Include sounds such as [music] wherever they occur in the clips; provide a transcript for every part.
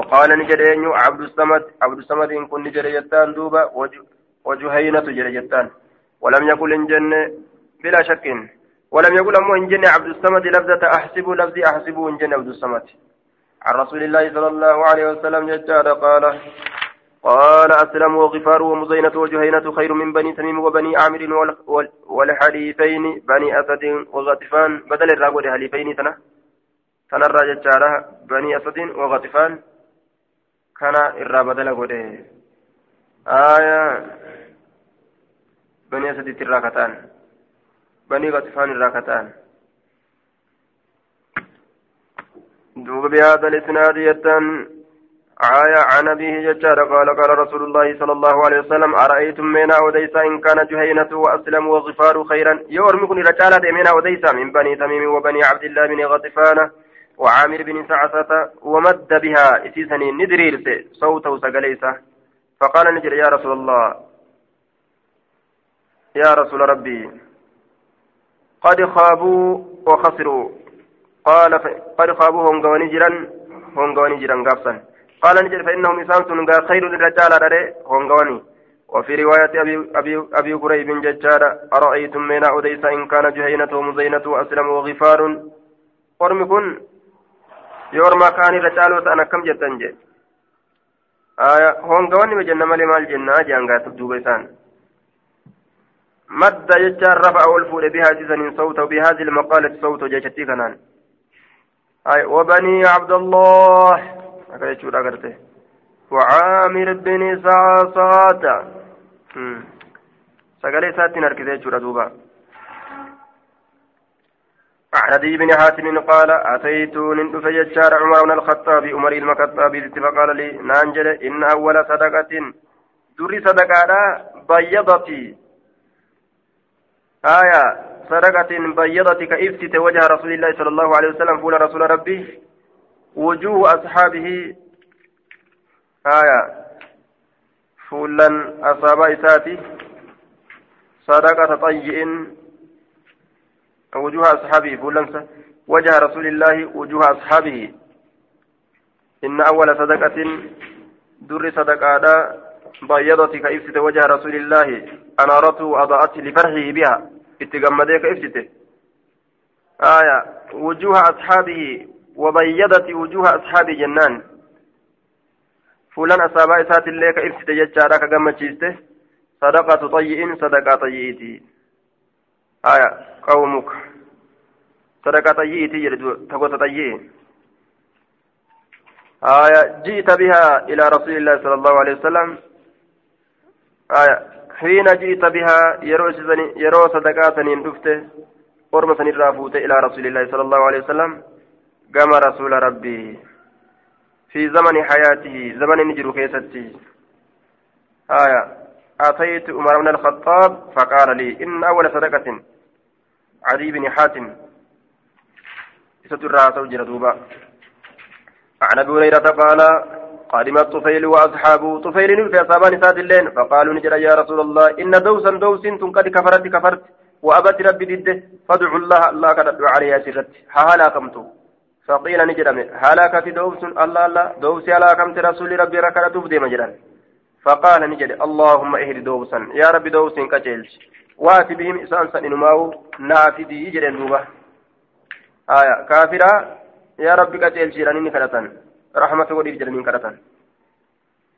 وقال نجد عبد الصمد عبد الصمد إن كن نجد جتان دوبا وجهينة جد جتان. ولم يقل إن جنة بلا شك. ولم يقل أمو إن جنة عبد الصمد لفظة أحسب لفظي أحسب إن جنة عبد الصمد. عن رسول الله صلى الله عليه وسلم جدار قال قال أسلم وغفار ومزينة وجهينة خير من بني تميم وبني عامر والحليفين بني أسد وغطفان. بدل الراغود حليفين تنا تنا الراجل بني أسد وغطفان. الرا بدل غوده آية بني أسد الراكتان بني غطفان الراكتان دوب بهذا الإسناد يتن آية عن أبيه ججار قال قال رسول الله صلى الله عليه وسلم أرأيتم منا وديسا إن كان جهينة وأسلم وغفار خيرا يورمكن رجالة منا وديسا من بني تميم وبني عبد الله بن غطفان وعامر بن سعسة ومد بها إسيسني ندرير صوته سقليسة. فقال نجر يا رسول الله. يا رسول ربي قد خابوا وخسروا. قال قد خابوا هم قواني جرا هم قواني جرا قابسا قال نجد فإنهم إسان سنغا خير الرجال على هونغواني وفي رواية أبي, أبي, أبي قريب ججارة أرأيتم من أوديس إن كان جهينة ومزينة وأسلم وغفار؟ قرم كن يورما كان رجال وأنا كم جتنجي آية هونغواني بجنة مالي مال جنة جانغا تبدو بيسان مد ججار رفع والفول بها جزن صوته بهذه المقالة صوته جيشتي كنان آية وبني عبد الله akka jechuudha agarte وعامر بن سعصات سقالي ساتين أركزي جورا دوبا عن أبي بن حاتم قال أتيت نندف ججار عمر بن الخطاب عمر المكتاب فقال لي نانجل إن أول صدقة دري صدقة بيضتي آية صدقة بيضتي كإفتت وجه رسول الله صلى الله عليه وسلم فول رسول ربي وجوه أصحابه. آية فولا أصاب إساتي صدقة طيء وجوه أصحابه فولا وجه رسول الله وجوه أصحابه. إن أول صدقة در صدقة بيضت كإفسد وجه رسول الله أنارته وأضاءت لفرحه بها. اتقمديك إفسده آية وجوه أصحابه وبيضت وجوه أصحاب جنان. فلان أصابع إسات اللي كإفسد ججارا كقمة صدقة طيئين صدقة طيئتي. آية قومك صدقة طيئتي تقوى طيئين آية جئت بها إلى رسول الله صلى الله عليه وسلم آية حين جئت بها يرو صدقات دفته قرمة الرافوت إلى رسول الله صلى الله عليه وسلم قام رسول ربي في زمن حياته زمن نجر كيستي آية أتيت عمر بن الخطاب فقال لي إن أول صدقة عدي بن حاتم. ستر زوجنا دوبا عن أبي هريرة قال قادم الطفيل وأصحابه. طفيل في أصحابان سات الليل فقالوا نجر يا رسول الله إن دوسا دوس قد كفرت كفرت وأبت ربي ضده فادعوا الله الله قد عليها سرت. هلا كمتو. فقيل نجرم هلاكت دوبس الله الله دوبس هلاكمت رسول ربي ركعت ديما جران. فقال نجد اللهم اهد دوبسا يا ربي دوبس كجلش واتي بهم إسان سننماو نافدي يجرين دوبا. آية. كافرة يا ربي كجلش رنين كرتن رحمة ولي جرنين كرتن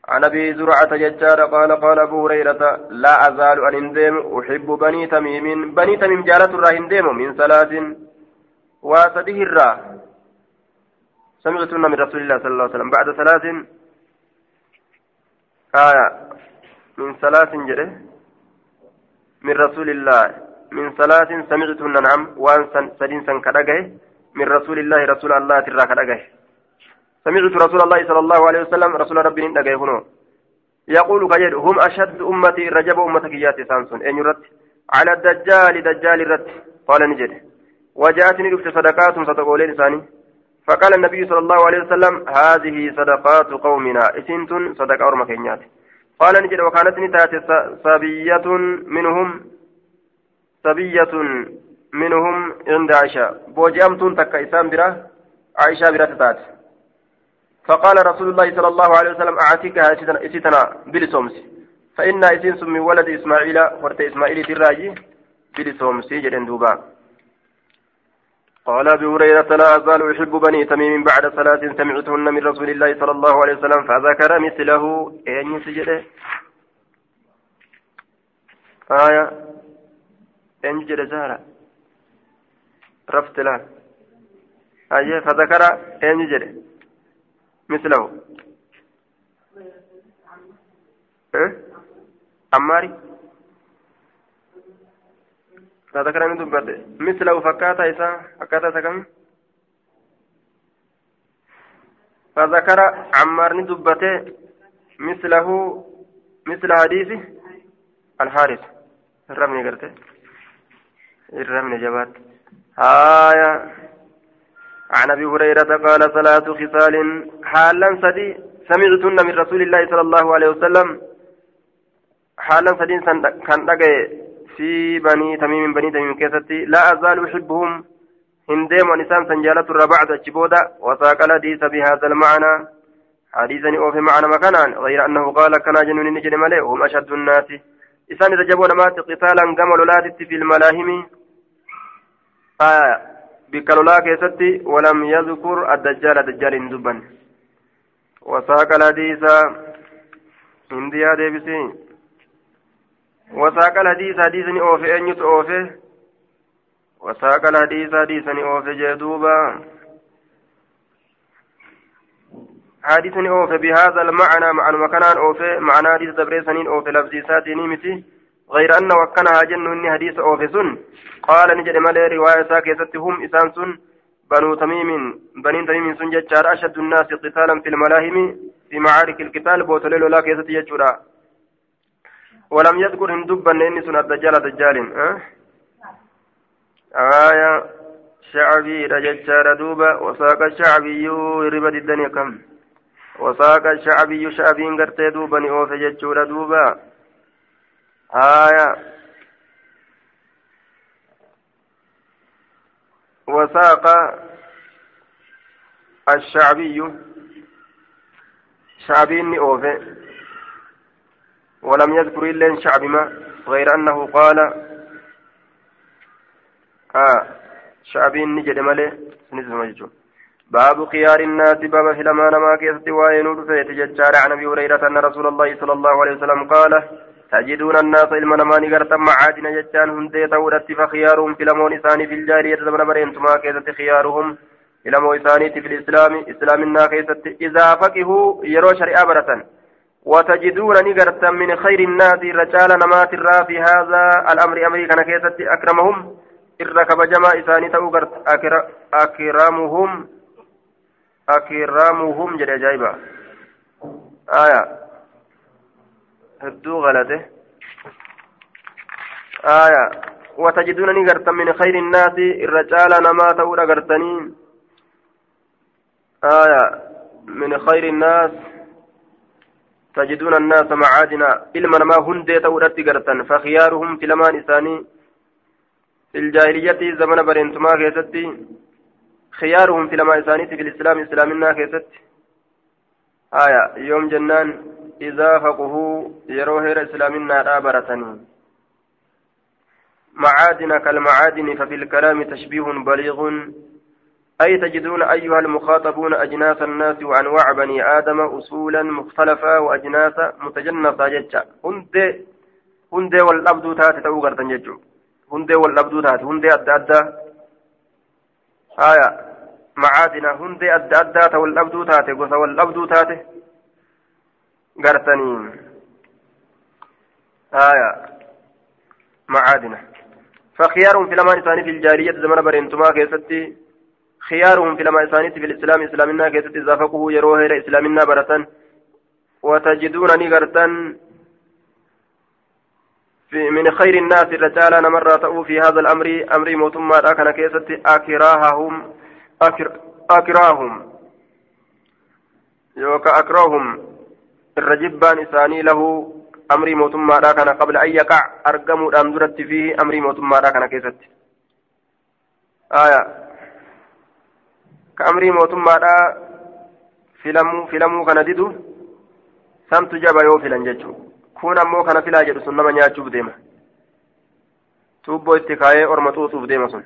عن أبي زرعة ججار قال قال أبو هريرة لا أزال أن اندم أحب بني تميم. بني تميم جالت الراهن من صلاة وسده الراه سمعتن من رسول الله صلى الله عليه وسلم بعد ثلاث آية من ثلاث جده من رسول الله. من ثلاث سمعتن نعم وأن سدين سن كدغه من رسول الله رسول الله ترى سمعت رسول الله صلى الله عليه وسلم رسول ربي ندغه هنا. يقول كجد هم أشد أمتي رجب أمتك يا سانسون أن يرد. على الدجال دجال رد قال نجد. وجاءتني رفت صدقات صدقولين ثاني. فقال النبي صلى الله عليه وسلم هذه صدقات قومنا. إسنت صدقة أرمى كينيات قال نجد وكانت نتات صبية منهم صبية منهم عند عائشة. بوجامتون تكا إسام برا عائشة برا تتات. فقال رسول الله صلى الله عليه وسلم أعتكها إسيتنا بلسومس. فإن إسين من ولد إسماعيل ورت إسماعيل تراجي بلسومس جدن دوبا. قال أبي هريرة لا أزال أحب بني تميم بعد صلاة سمعتهن من رسول الله صلى الله عليه وسلم فذكر مثله. أين سجده؟ آية. أين جد زهرة. رفت له آية فذكر أين جد. مثله. إيه؟ عماري. فذكر من دبته مثله فكاتا إسا فكاتا سكم فذكر عمار دبته مثله مثل حديث الحارث. الرمي قرته الرمي جبات. آية. عن أبي هريرة قال ثلاث خصال حالا سدي. سمعتن من رسول الله صلى الله عليه وسلم. حالا سدي كان في بني تميم بني تميم كيستي لا ازال احبهم هندم ونسان سنجالة الربعة الجبودة وساق الحديث بهذا المعنى حديثا أوفي معنى مكانا غير أنه قال كان جنون نجري ملئ هم أشد الناس إسان جابوا مات قتالا قمل في الملاهم آه بكالولا كيستي ولم يذكر الدجال الدجال دبا وساق الحديث هندي هذا بسي وساق الحديث حديث أوفي أن يتأوفي وساق الحديث حديث أوفي جدوبا حديث أوفي بهذا المعنى مع المكان أوفي معنى حديث دبريسنين أوفي لفظي ساتيني متي غير أن وكنها جن حديث أوفي سن. قال نجد مالي رواية ساكيست هم إسان سن. بنو تميم بنين تميم سن جتشار أشد الناس قتالا في الملاهم في معارك القتال بوتليلو لا كيست يجورا ولم يذكر هندبا إني سن الدجال دجال أه؟ آية شعبي رجتشار دوبا وساق الشعبي ربد الدنيا كم وساق الشعبي شعبي قرتي دوبا نئوف جتشور دوبا آية وساق الشعبي شعبي أوفي ولم يذكر إلا شعب ما غير أنه قال آه شعبي نجد ملي نزم باب خيار الناس باب في لما نما كيست وين فيتججار عن أبي هريرة أن رسول الله صلى الله عليه وسلم قال تجدون الناس علما نماني غرتا معادن جتان هندي تورت فخيارهم في لمون إساني في الجارية زمن برينتما كيست خيارهم لمون إساني في الإسلام إسلام النا كيست إذا فقهوا يرو شريعة برة وتجدون نغرتا من خير الناس رجال نمات الرا في هذا الأمر أمري كان كيست أكرمهم؟ إركب جما إساني تأوغرت أكرمهم. أكرمهم جل جايبا آية. هدو غلطة. آية. وتجدونني غرتا من خير الناس الرجال نما تقول غرتني آية. من خير الناس تجدون الناس معادنا. إلما نما هندي تقول غرتا فخيارهم في لمان إساني. في الجاهلية زمن برنتما كيستي خيارهم في لما إساني. في الإسلام إسلامنا كيستي آية. يوم جنان. إذا فقهوا يروهر إسلامنا رابرتني معادن كالمعادن. ففي الكلام تشبيه بليغ. أي تجدون أيها المخاطبون أجناس الناس وأنواع بني آدم أصولا مختلفة وأجناس متجنسة ججة هندي هندي والأبدو تاتي تأوغر تنججو هندي والأبدو تاتي. هندي أدى أدى. آية. معادن. هندي أدى أدى. والأبدو تاتي. قصة والأبدو تاتي. قرتني آية. معادنة فخيارهم في لما إساني في الجارية زمن برنتما كيستي. خيارهم في لما إساني في الإسلام إسلامنا كيستي زافقه يروه إلى إسلامنا برة وتجدونني قرتن في من خير الناس الرجال. مرة في هذا الأمر أمر موتما كان كيستي أكراههم أكر أكراهم. يوكا أكراهم. irra jibbaan isaanii lahu amrii mootummaadhaa kana qabla an yaqac argamuudhaan duratti fiihi amrii mootummaadhaa kana keessatti ka amrii mootummaadhaa filamuu filamuu kana didu samtu jaba yoo filan jechuudha kun ammoo kana filaa jedhu sun nama nyaachuuf deema tuubboo itti kaayee orma xuuxuuf deema sun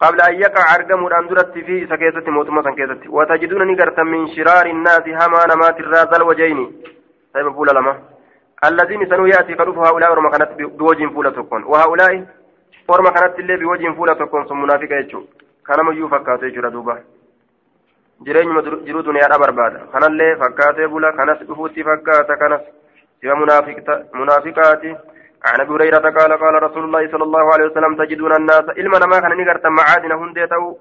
قبل أن يقع أرقم الأندرة في سكيسة موتما سكيسة وتجدون نقرتا من شرار الناس هما نمات الراز الوجين طيب بولا لما. الذين سنو يأتي قلوب هؤلاء ورما كانت بوجه فولة تكون. وهؤلاء ورما كانت اللي بوجه فولة تكون ثم منافقة يجو. كان مجيو فكاتو يجو دوبا jireenyuma jiruu duniyaadha barbaada. Kanallee fakkaatee bula kanas dhufuutti fakkaata kanas siba munaafiqaati. عن ابي هريره قال قال رسول الله صلى الله عليه وسلم تجدون الناس علما ما كان نغرت معادن هنديتو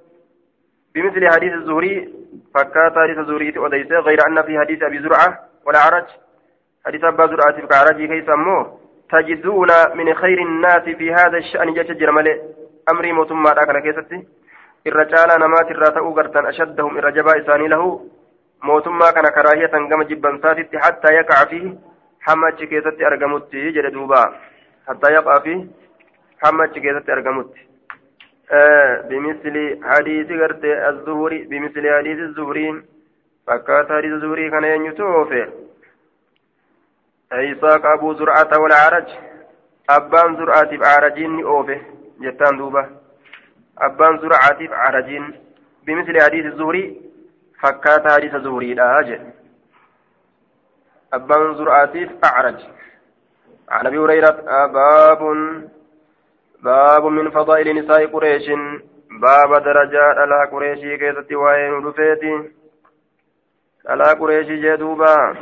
بمثل حديث الزهري فكات حديث الزهري وديس غير ان في حديث ابي زرعه ولا عرج حديث ابا زرعه في عرج كي سموه تجدون من خير الناس في هذا الشان جت جرمله امري متما كان كيستي irra caalaa namaatirraa ta'uu gartan ashaddahum irra jabaa isaanii lahu mootummaa kana karaahiyatan gama jibbansaatitti hattaa yaqaca fi hamma achi keessatti argamutti jedhe duuba hattaa yaqaa fi hamma achi keessatti argamutti bimisli hadiisi gartee azzuhuri bimisli hadiisi zuhurii fakkaata hadiisi zuhurii kana eenyutu oofe عيساق أبو زرعة والعرج أبان زرعة بعرجين أوفه جتان دوبه أبان زرعاتيف عرجين بمثل حديث الزهري فكات حديث الزهري لا أجل أبان زرعاتيف أعرج عن أبي هريرة باب باب من فضائل نساء قريش باب درجات على قريشي كيست وين رفيتي على قريشي جدوبا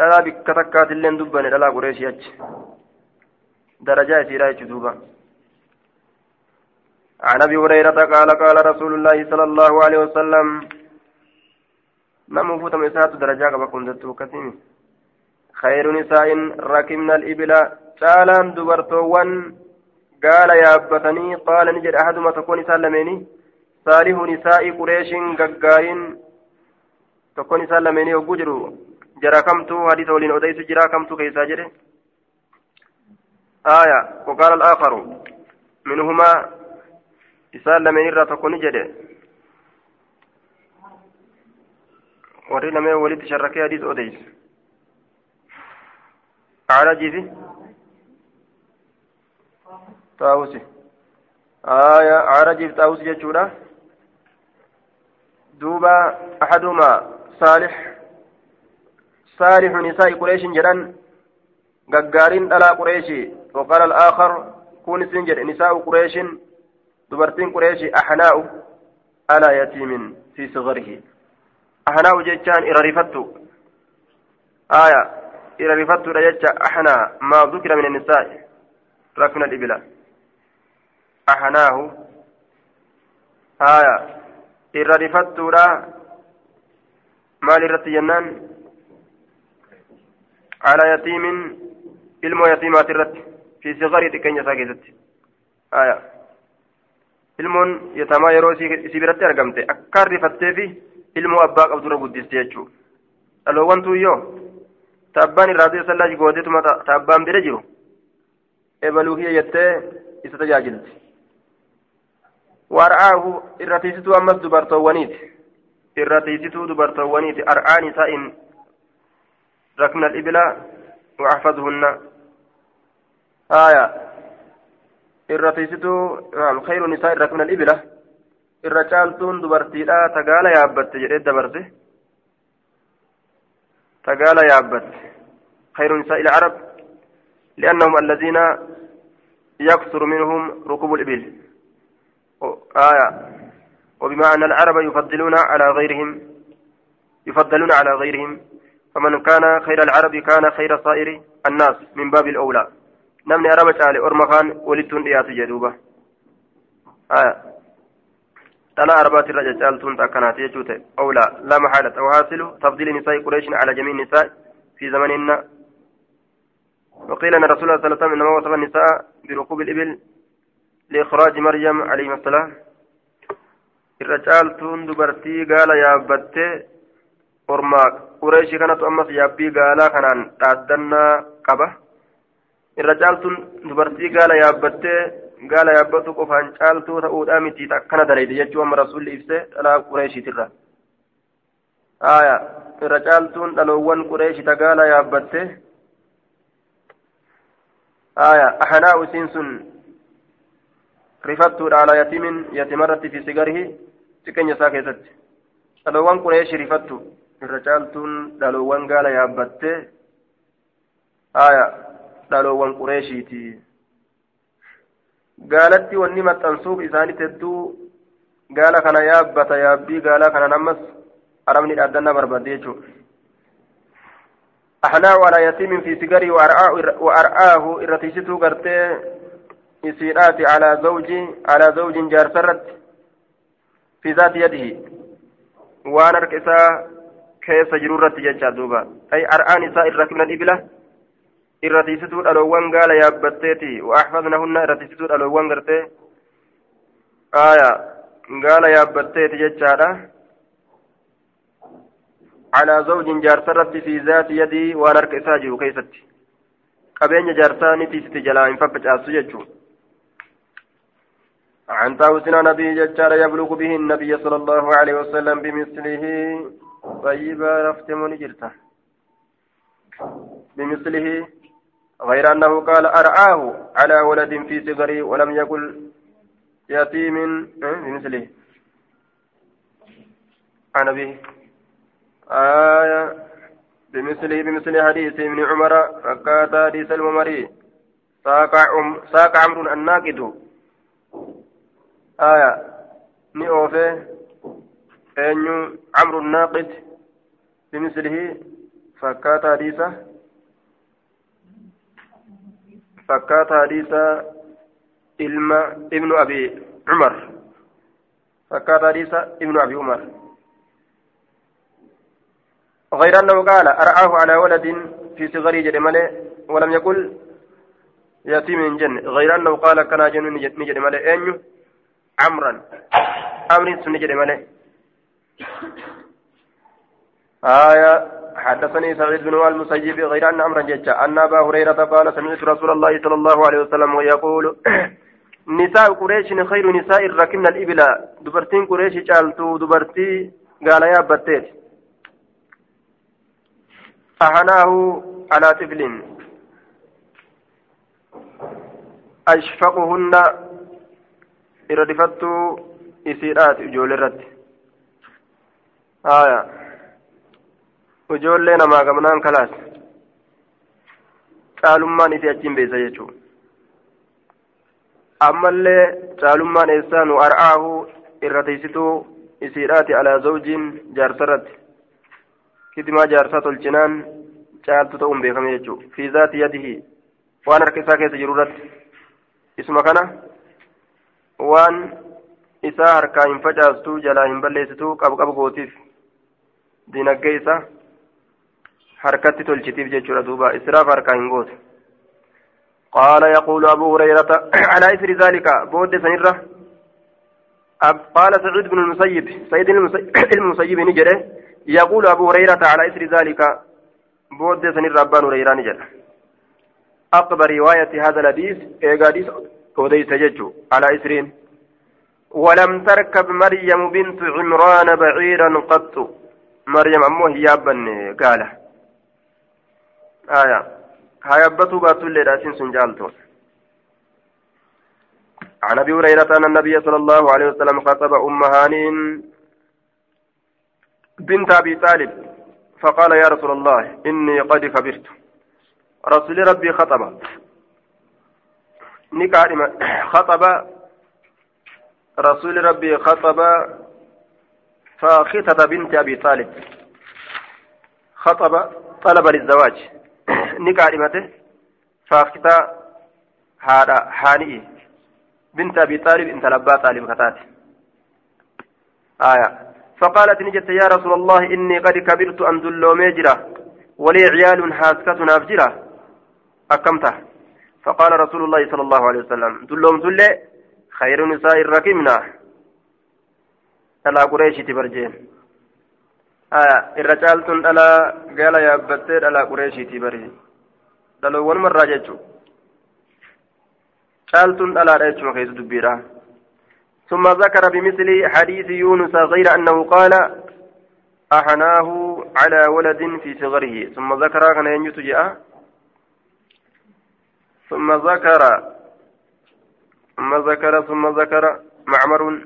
dhalaa bikka takkaatillee hin dubbanne dhalaa qureeshii achi darajaa isiidha jechuudha عن أبي هريرة قال قال رسول الله صلى الله عليه وسلم نمو فوتم اسات درجة بكم دتو كثير. خير نساء ركبنا الإبل شالان دبرتوان قال يا أبتني قال نجد احدما تكون سلميني صالح نساء قريش غغارين تكون سلميني وجرو جرى حديث ولين اوديس جرى كمتو كيسا آية وقال الآخر منهما isaan lameen irraa tokko ni jedhe warri lameen walitti sharrakee hadiis odeyse acrajiifi xaawusi aya acrajiif xaawusi jechuudha duuba axadumaa saalix saalixu nisaa'i qureeshin jedhan gaggaariin dhalaa qureeshii وقال الآخر كون سنجد نساء قريش yatiimin fi sigarihi ahnaa'u jechaan irra rifattu aya irra rifattudha jecha ahnaa maa dukira min annisaa'i rafina dhibila ahnaahu aya irra rifattuudha maal irratti jennaan alaa yatiimin ilmoo yatiimaati irratti fi sigarii xiqqeenya isaa keessatti aya ilmoon yatamaa yeroo isii biratti argamte akka rifattee fi ilmoo abbaa qabdurra guddiste jechuudha dhaloowwan tuuyyoo taabbaan irraa du'e sallaa gooteetuma taabbaan bira jiru ebaluu kiyya jettee isa tajaajilti war'aahu irra tiisituu ammas dubartoowwaniiti irra tiisituu dubartoowwaniiti ar'aan isaa in rakna al-ibila wa ahfazuhunna aayaa irra tiisituu khayru nisaa irra min al-ibila irra caaltuun dubartiidha tagaala yaabbatte jedhee dabarse tagaala yaabbatte nisaa ila arab لأنهم الذين يكثر منهم ركوب الإبل آية وبما أن العرب يفضلون على غيرهم يفضلون على غيرهم فمن كان خير العرب كان خير صائر الناس من باب الأولى namni araba caale orma kaan walittuun dhiyaatu jedhuuba dhala arabaati irra caccaaltuun akkanaati jechuu ta'e awlaa lama haalata wahaasilu tafdiili nisaa'i qureeshin ala jamii nisaa fi zamaninna وقيل أن رسول الله صلى الله عليه وسلم إنما وصف النساء بركوب الإبل لإخراج مريم عليه السلام الرجال تون دبرتي قال يا بتي أرما قريش كانت أمس يابي قال كان تعدنا قبه irra caaltuun dubartii gaala yaabbattee gaala yaabbatu qofaan caaltuu ta'uudhaa miti akkana dalayde jechuu amma rasuulli ibsee dhalaa qureeshiitirra aya irra caaltuun dhaloowwan qureeshi tagaala yaabbatte ahanaa isiin sun rifattuudha yatimin yatimarratti fi sigarihi xiqqeenya isaa keessatti dhaloowwan qureeshi rifattu irra caaltuun dhaloowwan gaala yaabbatte dhaloowwan qureeshiiti gaalatti wanni maxxansuuf isaanitti hedduu gaala kana yaabbata yaabbii gaalaa kanan ammas arabni dhaaddannaa barbaadde jechuudha أحناه على يتيم في سجره وأرآه إرتيسته قرتي إسيرات على زوج على زوج جار سرت في ذات يده وأنا ركسا كيس جرورة ججا دوبا أي أرآن نساء الركب الإبلة إرتيسته الألوان قال يا بتيتي وأحفظنهن إرتيسته الألوان قرتي آية قال يا بتيتي ججا على زوج جارسرت في ذات يدي وأنا ارك اساجر كيستي قبين جارساني تيستي جلا ان فبجاسو يجو عن طاوسنا نبي ججار يبلغ به النبي صلى الله عليه وسلم بمثله طيبا رفتم جرته بمثله غير أنه قال أرعاه على ولد في صغره ولم يقل يتيم بمثله عن أبيه. آية. بمثله بمثل حديث ابن عمر فكات حديث الممري ساق عم ساق عمرو الناقد. آية. نيوفي أنيو عمرو الناقد. بمثله فكات حديث فكات حديث ilma ابن أبي عمر. فكات حديث ابن أبي عمر. غير أنه قال أرعاه على ولد في صغري جد ولم يقل يتيم جن. غير أنه قال كان جن نجد ملي أنيو عمرا. أمر نجد ملي آية حدثني سعيد بن المسيب غير أن أمرا ججا أن أبا هريرة قال سمعت رسول الله صلى الله عليه وسلم ويقول [clears throat] نساء قريش خير نساء ركبنا الإبل. دبرتين قريش جالتو دبرتي قال يا بتيت. أهناه على طفل أشفقهن. إردفت إسيرات إجول الرد آية. لنا ما قمنان كلاس caalummaan isii achiin beeysa jechuun ammallee caalummaan eessaanu ar'aahu irra teessituu isiidhaati alaa zawjiin jaarsarratti hidimaa jaarsaa tolchinaan caaltu ta'uun beekame jechuudha fi zaati yadihi waan harka isaa keessa jiru irratti isuma kana waan isaa harkaa hin facaastu jalaa hin balleessitu qabu gootiif dinagdee isaa harkatti tolchitiif jechuudha duuba. Israaf harkaa hin gootu قال يقول أبو هريرة على إثر ذلك بود سنرة قال سعيد بن المسيب سيد المسيب نجره يقول أبو هريرة على إثر ذلك بود سن الربان هريرة نجد أقبل رواية هذا الحديث إيقاديس وديس ججو على إثرين ولم تركب مريم بنت عمران بعيرا قط مريم أمه هيابا قال آية. هيابته باتوا لراسين سنجالتو عن أبي هريرة أن النبي صلى الله عليه وسلم خطب أم هانين بنت أبي طالب فقال يا رسول الله إني قد كبرت رسول ربي خطب. نكارم خطب. رسول ربي خطب. فخطب بنت أبي طالب. خطب طلب للزواج. نكارمته فاختا هذا حانئي بنت أبي طالب انت لبا طالب خطات آية فقالت نجت يا رسول الله إني قد كبرت أن دلو ميجرة ولي عيال حاسكة نافجرة أكمته فقال رسول الله صلى الله عليه وسلم دلوم دلة خير نساء الركمنا ألا قريش تبرجين آه الرجال تن ألا قال يا بتر ألا دلوون مرة جتشو caaltuun dhalaadha jechuun keessa dubbiidha. ثم ذكر بمثل حديث يونس غير أنه قال أحناه على ولد في صغره ثم ذكر كان ينجت ثم ذكر ثم ذكر ثم ذكر معمر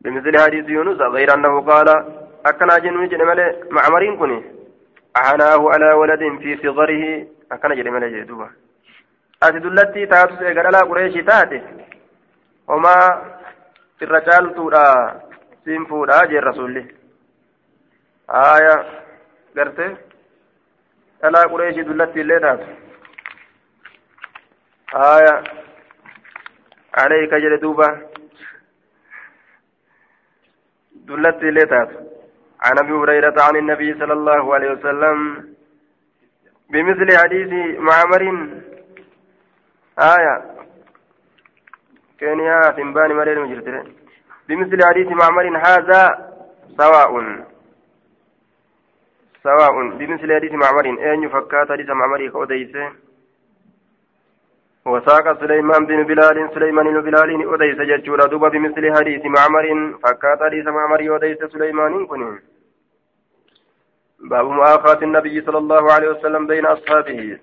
بمثل حديث يونس غير أنه قال أكن أجن معمرين كني أحناه على ولد في صغره. أكن أجن ملي جدوبا أتي دلتي تاتو سيقر على قريشي تاتي. وما الرجال تورا سينفورا جي رسولي. آية قرتي على قريشي دلتي اللي تاتو. آية عليك جلدوبة دلت لتات عن أبي هريرة عن النبي صلى الله عليه وسلم بمثل حديث معمر. آية. كينيا تنباني مرير مجرتين بمثل حديث معمر. هذا سواء. سواء. بمثل حديث معمر. أين يفكات حديث معمر؟ كوديسه وساق سليمان بن بلال سليمان بن بلال أديس ججورا دوبا بمثل حديث معمر فكات حديث معمر أديس سليمان كن. باب مؤاخاة النبي صلى الله عليه وسلم بين أصحابه.